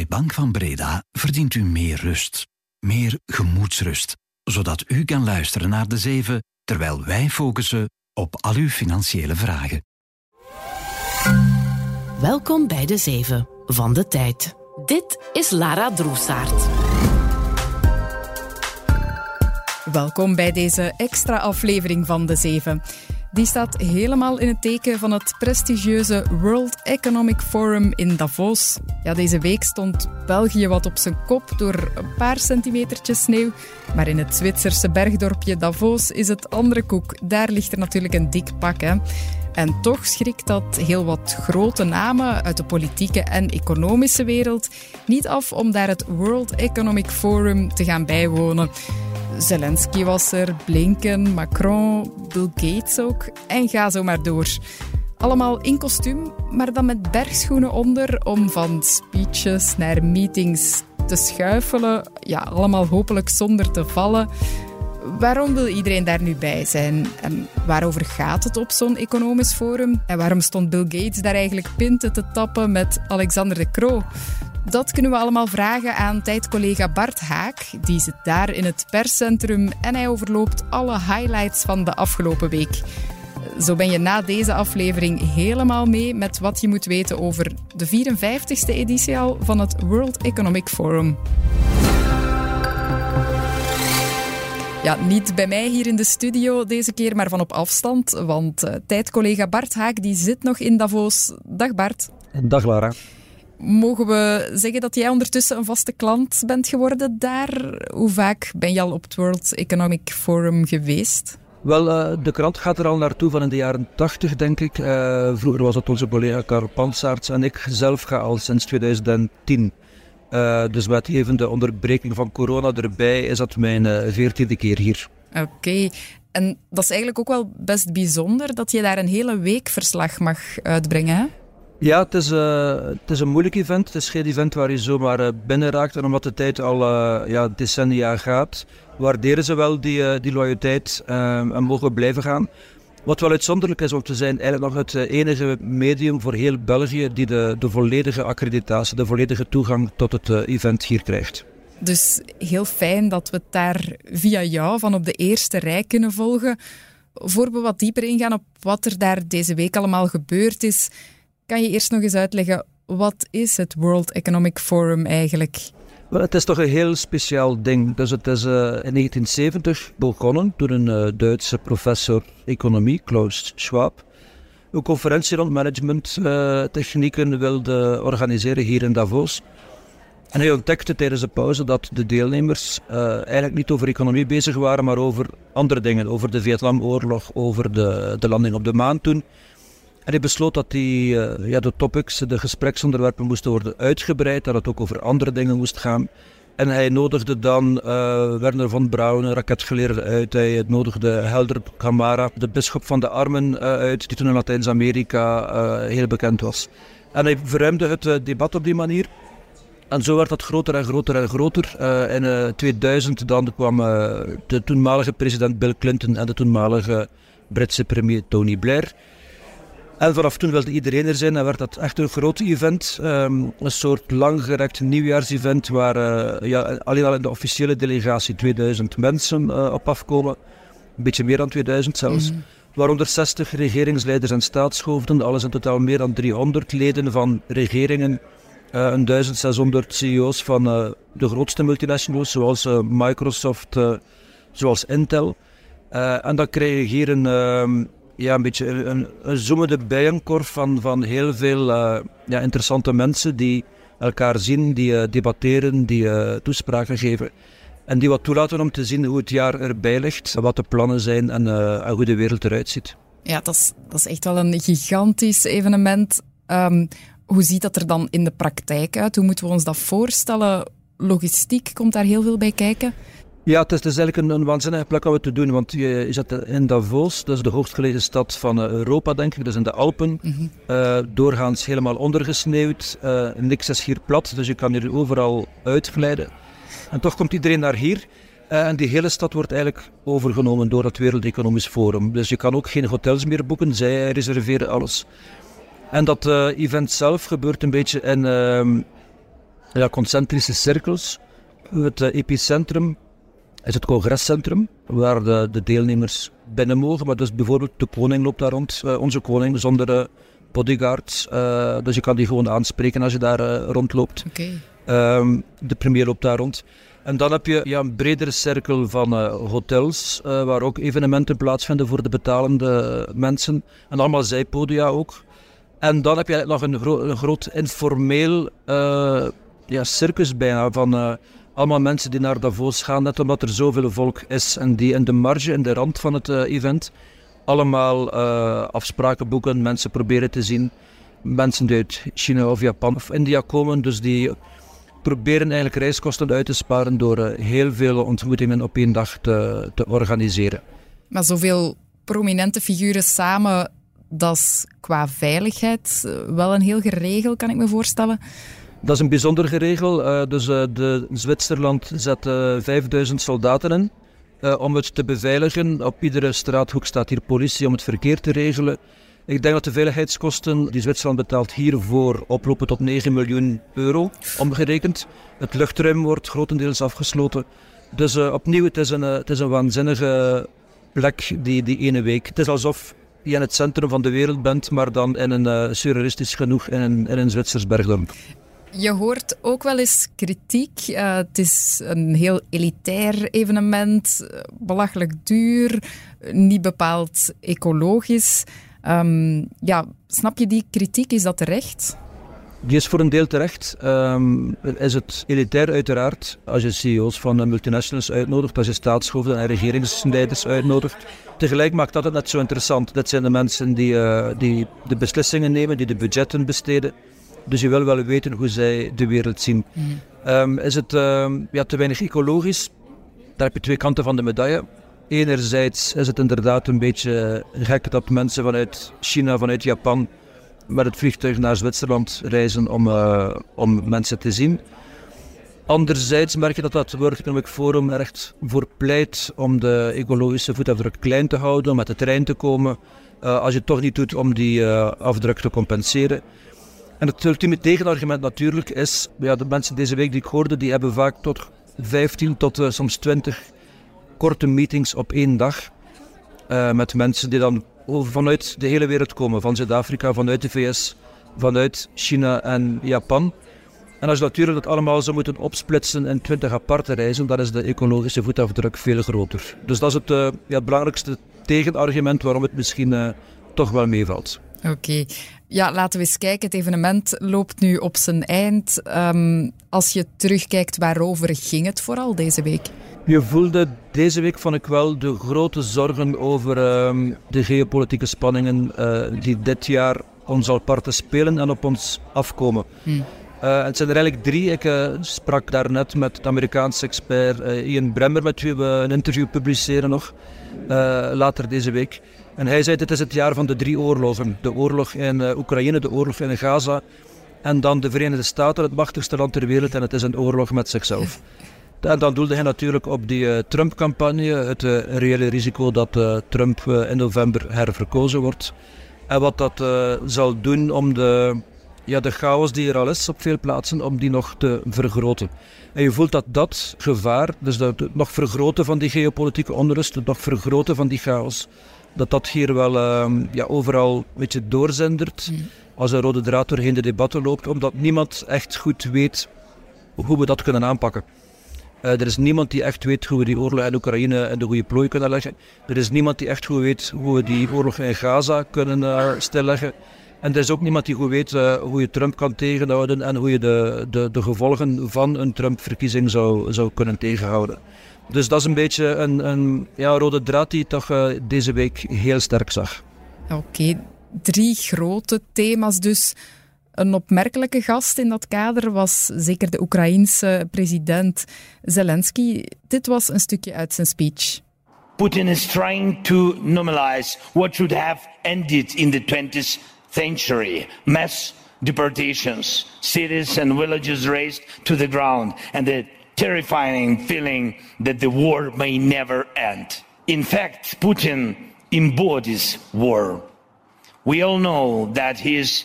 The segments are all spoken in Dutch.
Bij Bank van Breda verdient u meer rust, meer gemoedsrust, zodat u kan luisteren naar de zeven terwijl wij focussen op al uw financiële vragen. Welkom bij de zeven van de tijd. Dit is Lara Droesaert. Welkom bij deze extra aflevering van De Zeven. Die staat helemaal in het teken van het prestigieuze World Economic Forum in Davos. Ja, deze week stond België wat op zijn kop door een paar centimetertjes sneeuw. Maar in het Zwitserse bergdorpje Davos is het andere koek. Daar ligt er natuurlijk een dik pak. Hè. En toch schrikt dat heel wat grote namen uit de politieke en economische wereld niet af om daar het World Economic Forum te gaan bijwonen. Zelensky was er, Blinken, Macron, Bill Gates ook. En ga zo maar door. Allemaal in kostuum, maar dan met bergschoenen onder om van speeches naar meetings te schuifelen. Ja, allemaal hopelijk zonder te vallen. Waarom wil iedereen daar nu bij zijn? En waarover gaat het op zo'n economisch forum? En waarom stond Bill Gates daar eigenlijk pinten te tappen met Alexander de Croo? Dat kunnen we allemaal vragen aan tijdcollega Bart Haak. Die zit daar in het perscentrum en hij overloopt alle highlights van de afgelopen week. Zo ben je na deze aflevering helemaal mee met wat je moet weten over de 54ste editie al van het World Economic Forum. Ja, niet bij mij hier in de studio deze keer, maar van op afstand. Want uh, tijdcollega Bart Haak die zit nog in Davos. Dag Bart. Dag Lara. Mogen we zeggen dat jij ondertussen een vaste klant bent geworden daar? Hoe vaak ben je al op het World Economic Forum geweest? Wel, uh, de krant gaat er al naartoe van in de jaren 80, denk ik. Uh, vroeger was het onze collega Karel Pansaerts en ik zelf ga al sinds 2010. Uh, dus met even de onderbreking van corona erbij is dat mijn veertiende keer hier. Oké, okay. en dat is eigenlijk ook wel best bijzonder dat je daar een hele week verslag mag uitbrengen, hè? Ja, het is, uh, het is een moeilijk event. Het is geen event waar je zomaar uh, binnen raakt. En omdat de tijd al uh, ja, decennia gaat, waarderen ze wel die, die loyaliteit en mogen blijven gaan. Wat wel uitzonderlijk is, want we zijn eigenlijk nog het enige medium voor heel België die de, de volledige accreditatie, de volledige toegang tot het event hier krijgt. Dus heel fijn dat we het daar via jou van op de eerste rij kunnen volgen. Voor we wat dieper ingaan op wat er daar deze week allemaal gebeurd is, kan je eerst nog eens uitleggen, wat is het World Economic Forum eigenlijk? Wel, het is toch een heel speciaal ding. Dus het is uh, in 1970 begonnen door een uh, Duitse professor economie, Klaus Schwab. Een conferentie rond managementtechnieken uh, wilde organiseren hier in Davos. En hij ontdekte tijdens de pauze dat de deelnemers eigenlijk niet over economie bezig waren, maar over andere dingen. Over de Vietnamoorlog, over de, de landing op de maan toen. En hij besloot dat die, uh, ja, de topics, de gespreksonderwerpen moesten worden uitgebreid, dat het ook over andere dingen moest gaan. En hij nodigde dan uh, Werner von Braun, een raketgeleerde, uit. Hij nodigde Helder Camara, de bisschop van de armen, uh, uit, die toen in Latijns-Amerika heel bekend was. En hij verruimde het debat op die manier. En zo werd dat groter en groter en groter. In uh, 2000 dan kwam de toenmalige president Bill Clinton en de toenmalige Britse premier Tony Blair. En vanaf toen wilde iedereen er zijn en werd dat echt een groot event. Um, een soort langgerekt nieuwjaarsevent waar uh, ja, alleen al in de officiële delegatie 2000 mensen uh, op afkomen. Een beetje meer dan 2000 zelfs. Mm. Waaronder 60 regeringsleiders en staatshoofden. Alles in totaal meer dan 300 leden van regeringen. Uh, een 1600 CEO's van de grootste multinationals zoals Microsoft, zoals Intel. en dan krijg je hier een ehm, ja, een beetje een, een zoemende bijenkorf van, van heel veel uh, ja, interessante mensen die elkaar zien, die uh, debatteren, die uh, toespraken geven. En die wat toelaten om te zien hoe het jaar erbij ligt, wat de plannen zijn en, hoe de wereld eruit ziet. Ja, dat is, dat is echt wel een gigantisch evenement. Um, hoe ziet dat er dan in de praktijk uit? Hoe moeten we ons dat voorstellen? Logistiek komt daar heel veel bij kijken. Ja, het is dus eigenlijk een, een waanzinnige plek om het te doen, want je, je zit in Davos, dat is de hoogstgelegen stad van uh, Europa, denk ik, dus in de Alpen. Mm -hmm. uh, doorgaans helemaal ondergesneeuwd, uh, niks is hier plat, dus je kan hier overal uitglijden. En toch komt iedereen naar hier. en die hele stad wordt eigenlijk overgenomen door het Wereld Economisch Forum. Dus je kan ook geen hotels meer boeken, zij reserveren alles. En dat event zelf gebeurt een beetje in ehm, ja, concentrische cirkels. Het epicentrum is het congrescentrum, waar de, de, deelnemers binnen mogen. Maar dus bijvoorbeeld de koning loopt daar rond, onze koning, zonder bodyguards. dus je kan die gewoon aanspreken als je daar rondloopt. Okay. Ehm, de premier loopt daar rond. En dan heb je ja, een bredere cirkel van uh, hotels, uh, waar ook evenementen plaatsvinden voor de betalende mensen. En allemaal zijpodia ook. En dan heb je nog een, gro een groot informeel uh, ja, circus bijna van allemaal mensen die naar Davos gaan, net omdat er zoveel volk is en die in de marge, in de rand van het event, allemaal afspraken boeken, mensen proberen te zien. Mensen die uit China of Japan of India komen, dus die proberen eigenlijk reiskosten uit te sparen door eh, heel veel ontmoetingen op één dag te, te organiseren. Maar zoveel prominente figuren samen, dat is qua veiligheid eh, wel een heel geregeld, kan ik me voorstellen. Dat is een bijzonder geregel. Uh, dus uh, de Zwitserland zet uh, 5000 soldaten in om het te beveiligen. Op iedere straathoek staat hier politie om het verkeer te regelen. Ik denk dat de veiligheidskosten die Zwitserland betaalt hiervoor oplopen tot 9 miljoen euro, omgerekend. Het luchtruim wordt grotendeels afgesloten. Dus opnieuw, het is, een, het is een waanzinnige plek die, die ene week. Het is alsof je in het centrum van de wereld bent, maar dan in een surrealistisch genoeg in een, in een Zwitsers bergdorp. Je hoort ook wel eens kritiek. Uh, het is een heel elitair evenement, belachelijk duur, niet bepaald ecologisch. Um, ja, snap je die kritiek? Is dat terecht? Die is voor een deel terecht. Um, is het elitair uiteraard als je CEO's van multinationals uitnodigt, als je staatshoofden en regeringsleiders uitnodigt. Tegelijk maakt dat het net zo interessant. Dat zijn de mensen die, uh, die de beslissingen nemen, die de budgetten besteden. Dus je wil wel weten hoe zij de wereld zien. Mm. Um, is het ja, te weinig ecologisch? Daar heb je twee kanten van de medaille. Enerzijds is het inderdaad een beetje gek dat mensen vanuit China, vanuit Japan, met het vliegtuig naar Zwitserland reizen om, uh, om mensen te zien. Anderzijds merk je dat dat World Economic Forum er echt voor pleit om de ecologische voetafdruk klein te houden, om met de trein te komen, uh, als je het toch niet doet om die uh, afdruk te compenseren. En het ultieme tegenargument natuurlijk is, ja, de mensen deze week die ik hoorde, die hebben vaak tot 15 tot soms 20 korte meetings op één dag. Uh, met mensen die dan vanuit de hele wereld komen. Van Zuid-Afrika, vanuit de VS, vanuit China en Japan. En als je natuurlijk dat allemaal zou moeten opsplitsen in 20 aparte reizen, dan is de ecologische voetafdruk veel groter. Dus dat is het, uh, ja, het belangrijkste tegenargument waarom het misschien toch wel meevalt. Oké. Okay. Ja, laten we eens kijken. Het evenement loopt nu op zijn eind. Um, als je terugkijkt, waarover ging het vooral deze week? Je voelde deze week, vond ik wel, de grote zorgen over uh, de geopolitieke spanningen uh, die dit jaar ons al parten spelen en op ons afkomen. Hmm. Uh, het zijn er eigenlijk drie. Ik uh, sprak daarnet met de Amerikaanse expert Ian Bremmer, met wie we een interview publiceren nog later deze week. En hij zei: Dit is het jaar van de drie oorlogen: de oorlog in Oekraïne, de oorlog in Gaza en dan de Verenigde Staten, het machtigste land ter wereld, en het is een oorlog met zichzelf. En dan doelde hij natuurlijk op die uh, Trump-campagne, het uh, reële risico dat uh, Trump in november herverkozen wordt. En wat dat zal doen om de, ja, de chaos die er al is op veel plaatsen, om die nog te vergroten. En je voelt dat dat gevaar, dus dat het nog vergroten van die geopolitieke onrust, het nog vergroten van die chaos, dat dat hier wel ehm, ja, overal een beetje doorzendert. Mm. Als een rode draad doorheen de debatten loopt, omdat niemand echt goed weet hoe we dat kunnen aanpakken. Uh, er is niemand die echt weet hoe we die oorlog in Oekraïne en de goede plooi kunnen leggen. Er is niemand die echt goed weet hoe we die oorlog in Gaza kunnen uh, stilleggen. En er is ook niemand die goed weet uh, hoe je Trump kan tegenhouden en hoe je de, de, de gevolgen van een Trump-verkiezing zou, zou kunnen tegenhouden. Dus dat is een beetje een, een ja, rode draad die ik toch deze week heel sterk zag. Oké, okay. drie grote thema's dus. Een opmerkelijke gast in dat kader was zeker de Oekraïense president Zelensky. Dit was een stukje uit zijn speech. Putin is trying to normalize what should have ended in the 20th century. Mass deportations, cities and villages razed to the ground, and the terrifying feeling that the war may never end. In fact, Putin embodies war. We all know that he is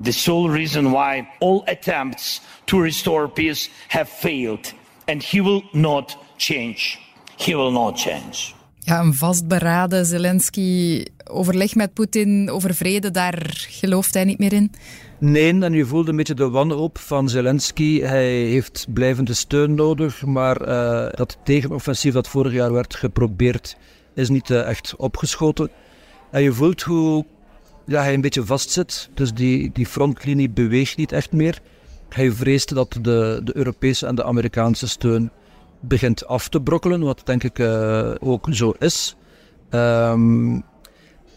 the sole reason why all attempts to restore peace have failed. And he will not change. He will not change. Ja, een vastberaden Zelensky overleg met Poetin over vrede, daar gelooft hij niet meer in? Nee, en je voelde een beetje de wanhoop van Zelensky. Hij heeft blijvende steun nodig, maar uh, dat tegenoffensief dat vorig jaar werd geprobeerd, is niet uh, echt opgeschoten. En je voelt hoe ja, hij een beetje vastzit. Dus die, die frontlinie beweegt niet echt meer. Hij vreest dat de, de Europese en de Amerikaanse steun begint af te brokkelen, wat denk ik uh, ook zo is. Um,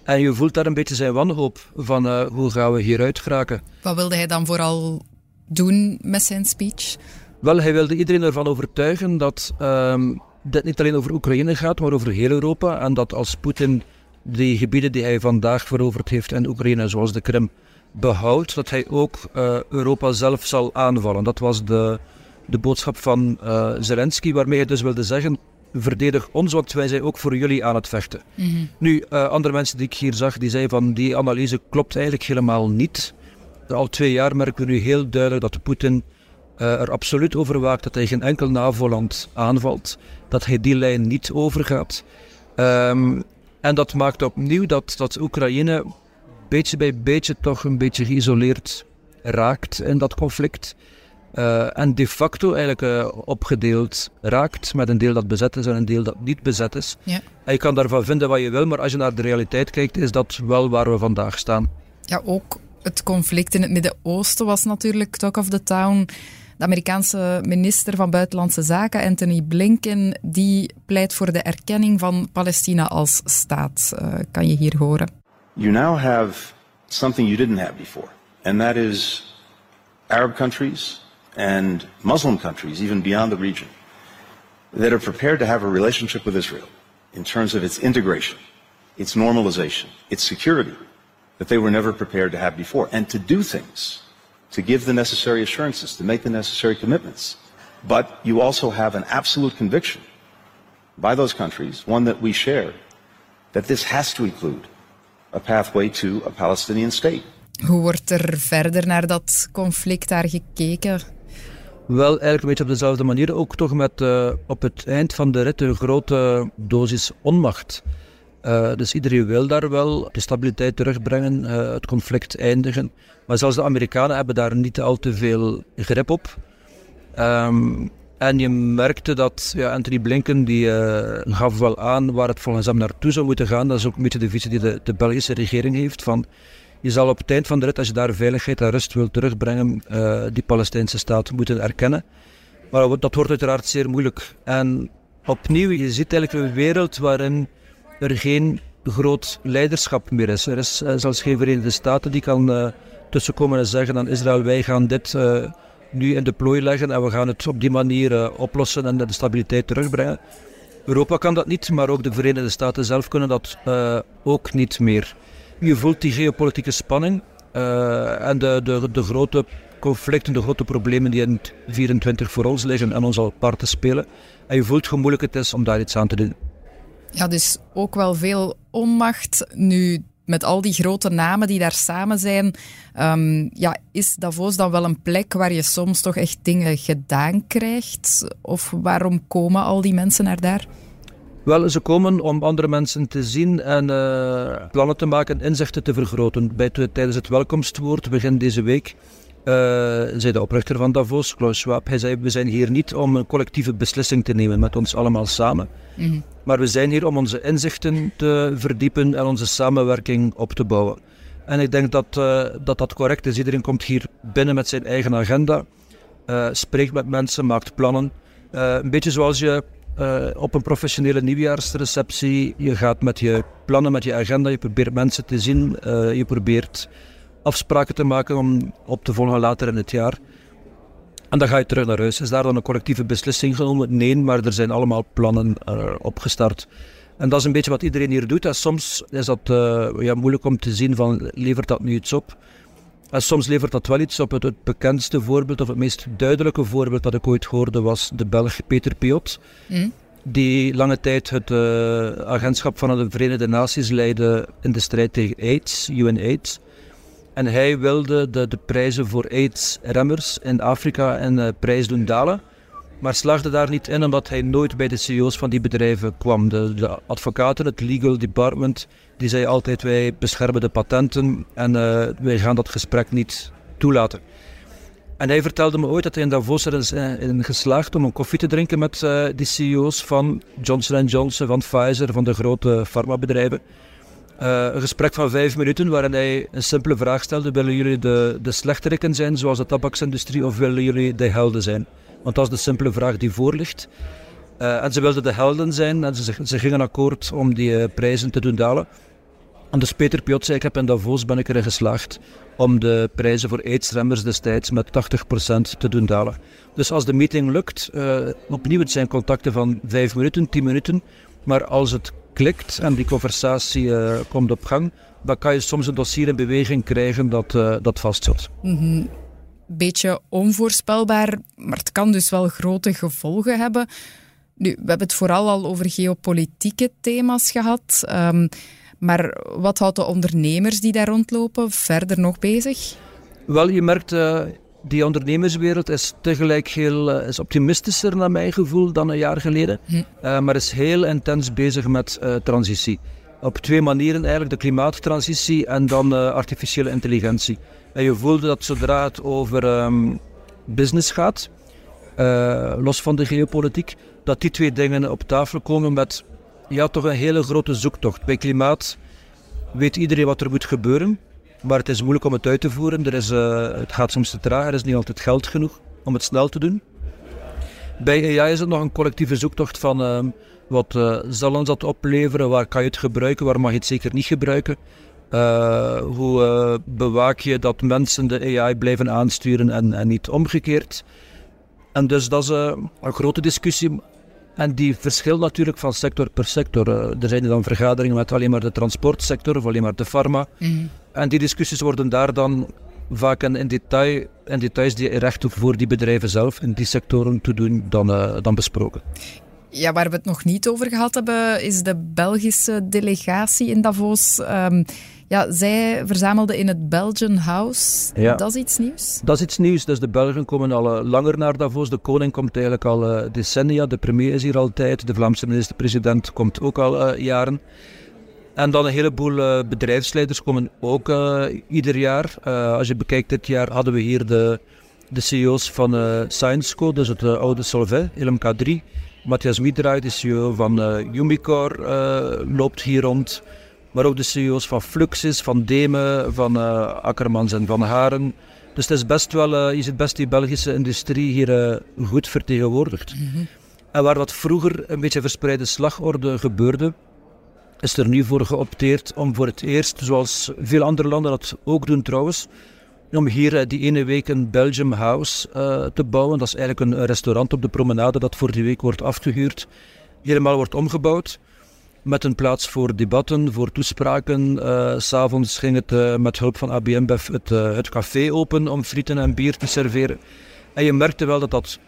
en je voelt daar een beetje zijn wanhoop van uh, hoe gaan we hieruit geraken. Wat wilde hij dan vooral doen met zijn speech? Wel, hij wilde iedereen ervan overtuigen dat um, dit niet alleen over Oekraïne gaat, maar over heel Europa. En dat als Poetin die gebieden die hij vandaag veroverd heeft in Oekraïne, zoals de Krim, behoudt, dat hij ook uh, Europa zelf zal aanvallen. Dat was de, de boodschap van uh, Zelensky, waarmee hij dus wilde zeggen: verdedig ons, want wij zijn ook voor jullie aan het vechten. Mm -hmm. Nu, uh, andere mensen die ik hier zag, die zeiden van die analyse klopt eigenlijk helemaal niet. Al twee jaar merken we nu heel duidelijk dat Poetin uh, er absoluut over waakt dat hij geen enkel NAVO-land aanvalt, dat hij die lijn niet overgaat. Um, en dat maakt opnieuw dat, dat Oekraïne beetje bij beetje toch een beetje geïsoleerd raakt in dat conflict. Uh, en de facto eigenlijk uh, opgedeeld raakt met een deel dat bezet is en een deel dat niet bezet is. Ja. En je kan daarvan vinden wat je wil, maar als je naar de realiteit kijkt, is dat wel waar we vandaag staan. Ja, ook het conflict in het Midden-Oosten was natuurlijk talk of the town. De Amerikaanse minister van Buitenlandse Zaken, Anthony Blinken, die pleit voor de erkenning van Palestina als staat. Uh, kan je hier horen. You now have something you didn't have before, and that is Arab countries and Muslim countries, even beyond the region, that are prepared to have a relationship with Israel in terms of its integration, its normalization, its security, that they were never prepared to have before, and to do things to give the necessary assurances, to make the necessary commitments. But you also have an absolute conviction by those countries, one that we share, that this has to include a pathway to a Palestinian state. Hoe wordt er verder naar dat conflict daar gekeken? Wel, eigenlijk een beetje op dezelfde manier. Ook toch met uh, op het eind van de rit een grote dosis onmacht. Uh, dus iedereen wil daar wel de stabiliteit terugbrengen, uh, het conflict eindigen. Maar zelfs de Amerikanen hebben daar niet al te veel grip op. Um, en je merkte dat ja, Anthony Blinken die, gaf wel aan waar het volgens hem naartoe zou moeten gaan. Dat is ook een beetje de visie die de, de Belgische regering heeft. Van, je zal op het eind van de rit, als je daar veiligheid en rust wil terugbrengen, die Palestijnse staat moeten erkennen. Maar dat wordt uiteraard zeer moeilijk. En opnieuw, je ziet eigenlijk een wereld waarin er geen groot leiderschap meer is. Er is uh, zelfs geen Verenigde Staten die kan uh, tussenkomen en zeggen aan Israël: wij gaan dit uh, nu in de plooi leggen en we gaan het op die manier oplossen en de stabiliteit terugbrengen. Europa kan dat niet, maar ook de Verenigde Staten zelf kunnen dat ook niet meer. Je voelt die geopolitieke spanning en de, de, de grote conflicten, de grote problemen die in 24 voor ons liggen en ons al parten spelen. En je voelt hoe moeilijk het is om daar iets aan te doen. Ja, dus ook wel veel onmacht. Nu, met al die grote namen die daar samen zijn, um, ja, is Davos dan wel een plek waar je soms toch echt dingen gedaan krijgt? Of waarom komen al die mensen naar daar? Wel, ze komen om andere mensen te zien en uh, plannen te maken en inzichten te vergroten. Bij, tijdens het welkomstwoord begin deze week uh, zei de oprichter van Davos, Klaus Schwab, hij zei we zijn hier niet om een collectieve beslissing te nemen met ons allemaal samen. Mm -hmm. Maar we zijn hier om onze inzichten te verdiepen en onze samenwerking op te bouwen. En ik denk dat uh, dat, dat correct is. Iedereen komt hier binnen met zijn eigen agenda, uh, spreekt met mensen, maakt plannen. een beetje zoals je op een professionele nieuwjaarsreceptie, je gaat met je plannen, met je agenda, je probeert mensen te zien, je probeert afspraken te maken om op te volgen later in het jaar. En dan ga je terug naar huis. Is daar dan een collectieve beslissing genomen? Nee, maar er zijn allemaal plannen uh, opgestart. En dat is een beetje wat iedereen hier doet. En soms is dat ja, moeilijk om te zien van levert dat nu iets op. En soms levert dat wel iets op. Het, het, bekendste voorbeeld of het meest duidelijke voorbeeld dat ik ooit hoorde was de Belg Peter Piot. Mm. Die lange tijd het uh, agentschap van de Verenigde Naties leidde in de strijd tegen AIDS, UN-AIDS. En hij wilde de, de prijzen voor AIDS-remmers in Afrika en uh, prijs doen dalen. Maar slaagde daar niet in omdat hij nooit bij de CEO's van die bedrijven kwam. De, de advocaten, het legal department, die zei altijd wij beschermen de patenten en uh, wij gaan dat gesprek niet toelaten. En hij vertelde me ooit dat hij in Davos er is in geslaagd om een koffie te drinken met uh, die CEO's van Johnson Johnson, van Pfizer, van de grote farmabedrijven. Een gesprek van vijf minuten waarin hij een simpele vraag stelde: willen jullie de, de slechteriken zijn, zoals de tabaksindustrie, of willen jullie de helden zijn? Want dat is de simpele vraag die voor ligt. Uh, en ze wilden de helden zijn en ze, ze gingen akkoord om die uh, prijzen te doen dalen. En dus Peter Piot zei, ik heb in Davos ben ik erin geslaagd om de prijzen voor aidsremmers destijds met 80% te doen dalen. Dus als de meeting lukt, uh, opnieuw het zijn contacten van 5 minuten, 10 minuten, maar als het klikt en die conversatie komt op gang, dan kan je soms een dossier in beweging krijgen dat, dat vastzit. -hmm. Beetje onvoorspelbaar, maar het kan dus wel grote gevolgen hebben. Nu, we hebben het vooral al over geopolitieke thema's gehad. Um, maar wat houdt de ondernemers die daar rondlopen verder nog bezig? Wel, je merkt, uh, die ondernemerswereld is tegelijk heel uh, is optimistischer naar mijn gevoel dan een jaar geleden. Hm. Uh, maar is heel intens bezig met transitie. Op twee manieren eigenlijk, de klimaattransitie en dan artificiële intelligentie. En je voelde dat zodra het over um, business gaat, los van de geopolitiek, dat die twee dingen op tafel komen met ja, toch een hele grote zoektocht. Bij klimaat weet iedereen wat er moet gebeuren, maar het is moeilijk om het uit te voeren. Er is, uh, het gaat soms te traag, er is niet altijd geld genoeg om het snel te doen. Bij AI is het nog een collectieve zoektocht van uh, wat uh, zal ons dat opleveren, waar kan je het gebruiken, waar mag je het zeker niet gebruiken. Hoe bewaak je dat mensen de AI blijven aansturen en, en niet omgekeerd. En dus dat is een grote discussie. En die verschilt natuurlijk van sector per sector. Er zijn dan vergaderingen met alleen maar de transportsector of alleen maar de pharma. Mm. En die discussies worden daar dan vaak in, in, detail, in details die recht voor die bedrijven zelf in die sectoren te doen dan, dan besproken. Ja, waar we het nog niet over gehad hebben, is de Belgische delegatie in Davos. Um, ja, zij verzamelden in het Belgian House. Ja. Dat is iets nieuws? Dat is iets nieuws. Dus de Belgen komen al uh, langer naar Davos. De koning komt eigenlijk al uh, decennia. De premier is hier altijd. De Vlaamse minister-president komt ook al uh, jaren. En dan een heleboel bedrijfsleiders komen ook ieder jaar. als je bekijkt, dit jaar hadden we hier de, de CEO's van ScienceCo, dus het oude Solvay, LMK3. Matthias Miedraai, de CEO van Umicore, loopt hier rond maar ook de CEO's van Fluxus, van Demen, van uh, Akkermans en van Haren. Dus het is best wel, je ziet best die Belgische industrie hier uh, goed vertegenwoordigd. Mm -hmm. En waar dat vroeger een beetje verspreide slagorde gebeurde, is er nu voor geopteerd om voor het eerst, zoals veel andere landen dat ook doen trouwens, om hier die ene week een Belgium House te bouwen. Dat is eigenlijk een restaurant op de promenade dat voor die week wordt afgehuurd. Helemaal wordt omgebouwd met een plaats voor debatten, voor toespraken. Uh, S'avonds ging het uh, met hulp van ABM het, uh, het café open om frieten en bier te serveren. En je merkte wel dat dat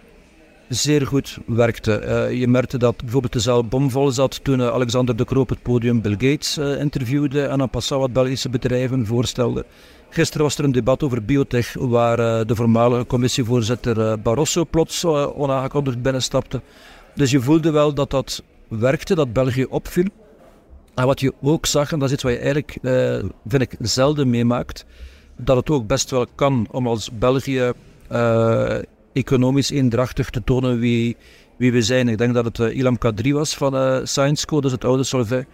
zeer goed werkte. je merkte dat bijvoorbeeld de zaal bomvol zat toen Alexander de Kroop het podium Bill Gates interviewde en aan passant wat Belgische bedrijven voorstelde. Gisteren was er een debat over biotech waar de voormalige commissievoorzitter Barroso plots onaangekondigd binnenstapte. Dus je voelde wel dat dat werkte, dat België opviel. En wat je ook zag, en dat is iets wat je eigenlijk, uh, vind ik, zelden meemaakt, dat het ook best wel kan om als België uh, economisch eendrachtig te tonen wie, wie we zijn. Ik denk dat het uh, Ilham Kadri was van uh, Science Code, dus het oude Solvay,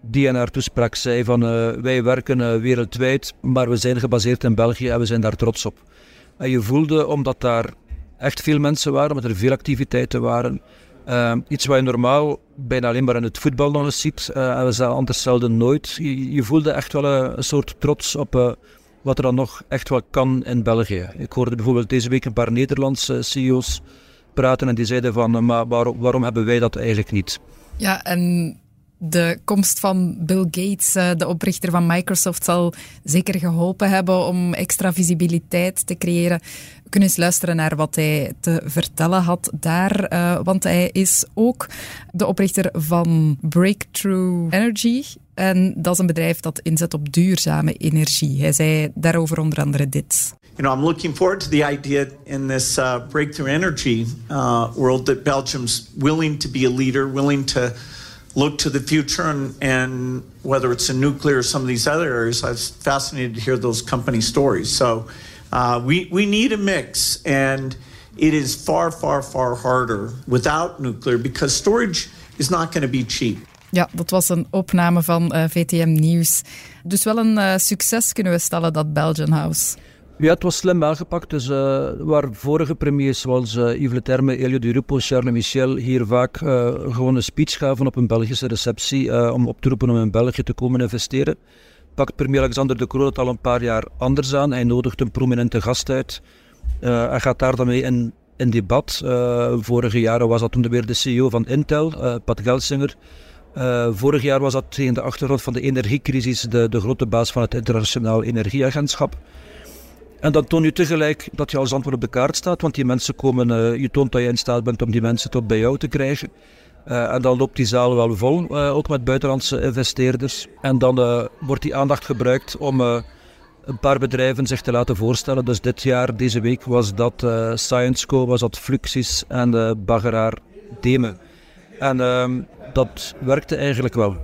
die in haar toespraak zei van wij werken wereldwijd, maar we zijn gebaseerd in België en we zijn daar trots op. En je voelde, omdat daar echt veel mensen waren, omdat er veel activiteiten waren, uh, iets wat je normaal bijna alleen maar in het voetbal nog eens ziet. Uh, en we zagen anders zelden nooit. Je, voelde echt wel een, soort trots op uh, wat er dan nog echt wel kan in België. Ik hoorde bijvoorbeeld deze week een paar Nederlandse CEO's praten en die zeiden van, maar waarom, hebben wij dat eigenlijk niet? Ja, en de komst van Bill Gates, eh, de oprichter van Microsoft, zal zeker geholpen hebben om extra visibiliteit te creëren. Kunnen eens luisteren naar wat hij te vertellen had daar, uh, want hij is ook de oprichter van Breakthrough Energy. En dat is een bedrijf dat inzet op duurzame energie. Hij zei daarover onder andere dit. You know, I'm looking forward to the idea in this uh, breakthrough energy uh, world that Belgium's willing to be a leader, willing to look to the future, and, and whether it's in nuclear or some of these other areas, I was fascinated to hear those company stories. So uh, we we need a mix, and it is far, far, far harder without nuclear because storage is not going to be cheap. Ja, dat was een opname van uh, VTM Nieuws. Dus wel een uh, succes kunnen we stellen, dat Belgian House. Ja, het was slim aangepakt. Dus, uh, waar vorige premiers zoals uh, Yves Leterme, Elio Di Rupo, Charles Michel hier vaak uh, gewoon een speech gaven op een Belgische receptie om op te roepen om in België te komen investeren, pakt premier Alexander de Croo het al een paar jaar anders aan. Hij nodigt een prominente gast uit. hij gaat daar dan mee in, in debat. vorige jaren was dat toen weer de CEO van Intel, Pat Gelsinger. vorig jaar was dat tegen de achtergrond van de energiecrisis de, de grote baas van het Internationaal Energieagentschap. En dan toon je tegelijk dat je als antwoord op de kaart staat, want die mensen komen, uh, je toont dat je in staat bent om die mensen tot bij jou te krijgen. Uh, en dan loopt die zaal wel vol, uh, ook met buitenlandse investeerders. En dan wordt die aandacht gebruikt om een paar bedrijven zich te laten voorstellen. Dus dit jaar, deze week, was dat ScienceCo, was dat Fluxis en Bageraar Deme. En ehm, dat werkte eigenlijk wel.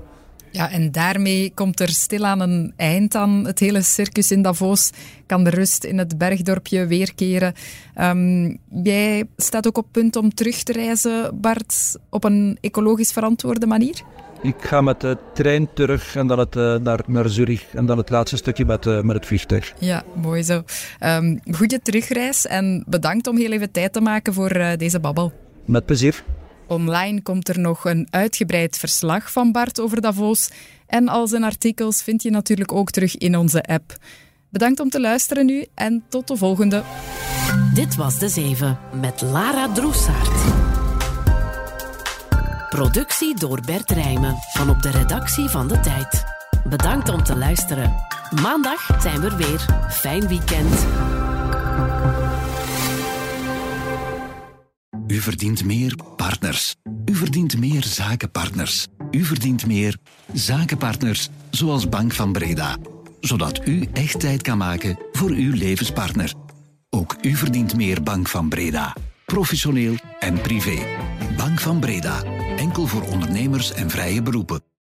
Ja, en daarmee komt er stilaan een eind aan het hele circus in Davos. Kan de rust in het bergdorpje weerkeren. Um, jij staat ook op punt om terug te reizen, Bart, op een ecologisch verantwoorde manier? Ik ga met de trein terug en dan het, uh, naar, naar Zurich en dan het laatste stukje met, uh, met het vliegtuig. Ja, mooi zo. Um, goede terugreis en bedankt om heel even tijd te maken voor uh, deze babbel. Met plezier. Online komt er nog een uitgebreid verslag van Bart over Davos. En al zijn artikels vind je natuurlijk ook terug in onze app. Bedankt om te luisteren nu en tot de volgende. Dit was De Zeven met Lara Droesaert. Productie door Bert Rijmen van op de redactie van De Tijd. Bedankt om te luisteren. Maandag zijn we weer. Fijn weekend. U verdient meer partners. U verdient meer zakenpartners. U verdient meer zakenpartners, zoals Bank van Breda. Zodat u echt tijd kan maken voor uw levenspartner. Ook u verdient meer Bank van Breda. Professioneel en privé. Bank van Breda. Enkel voor ondernemers en vrije beroepen.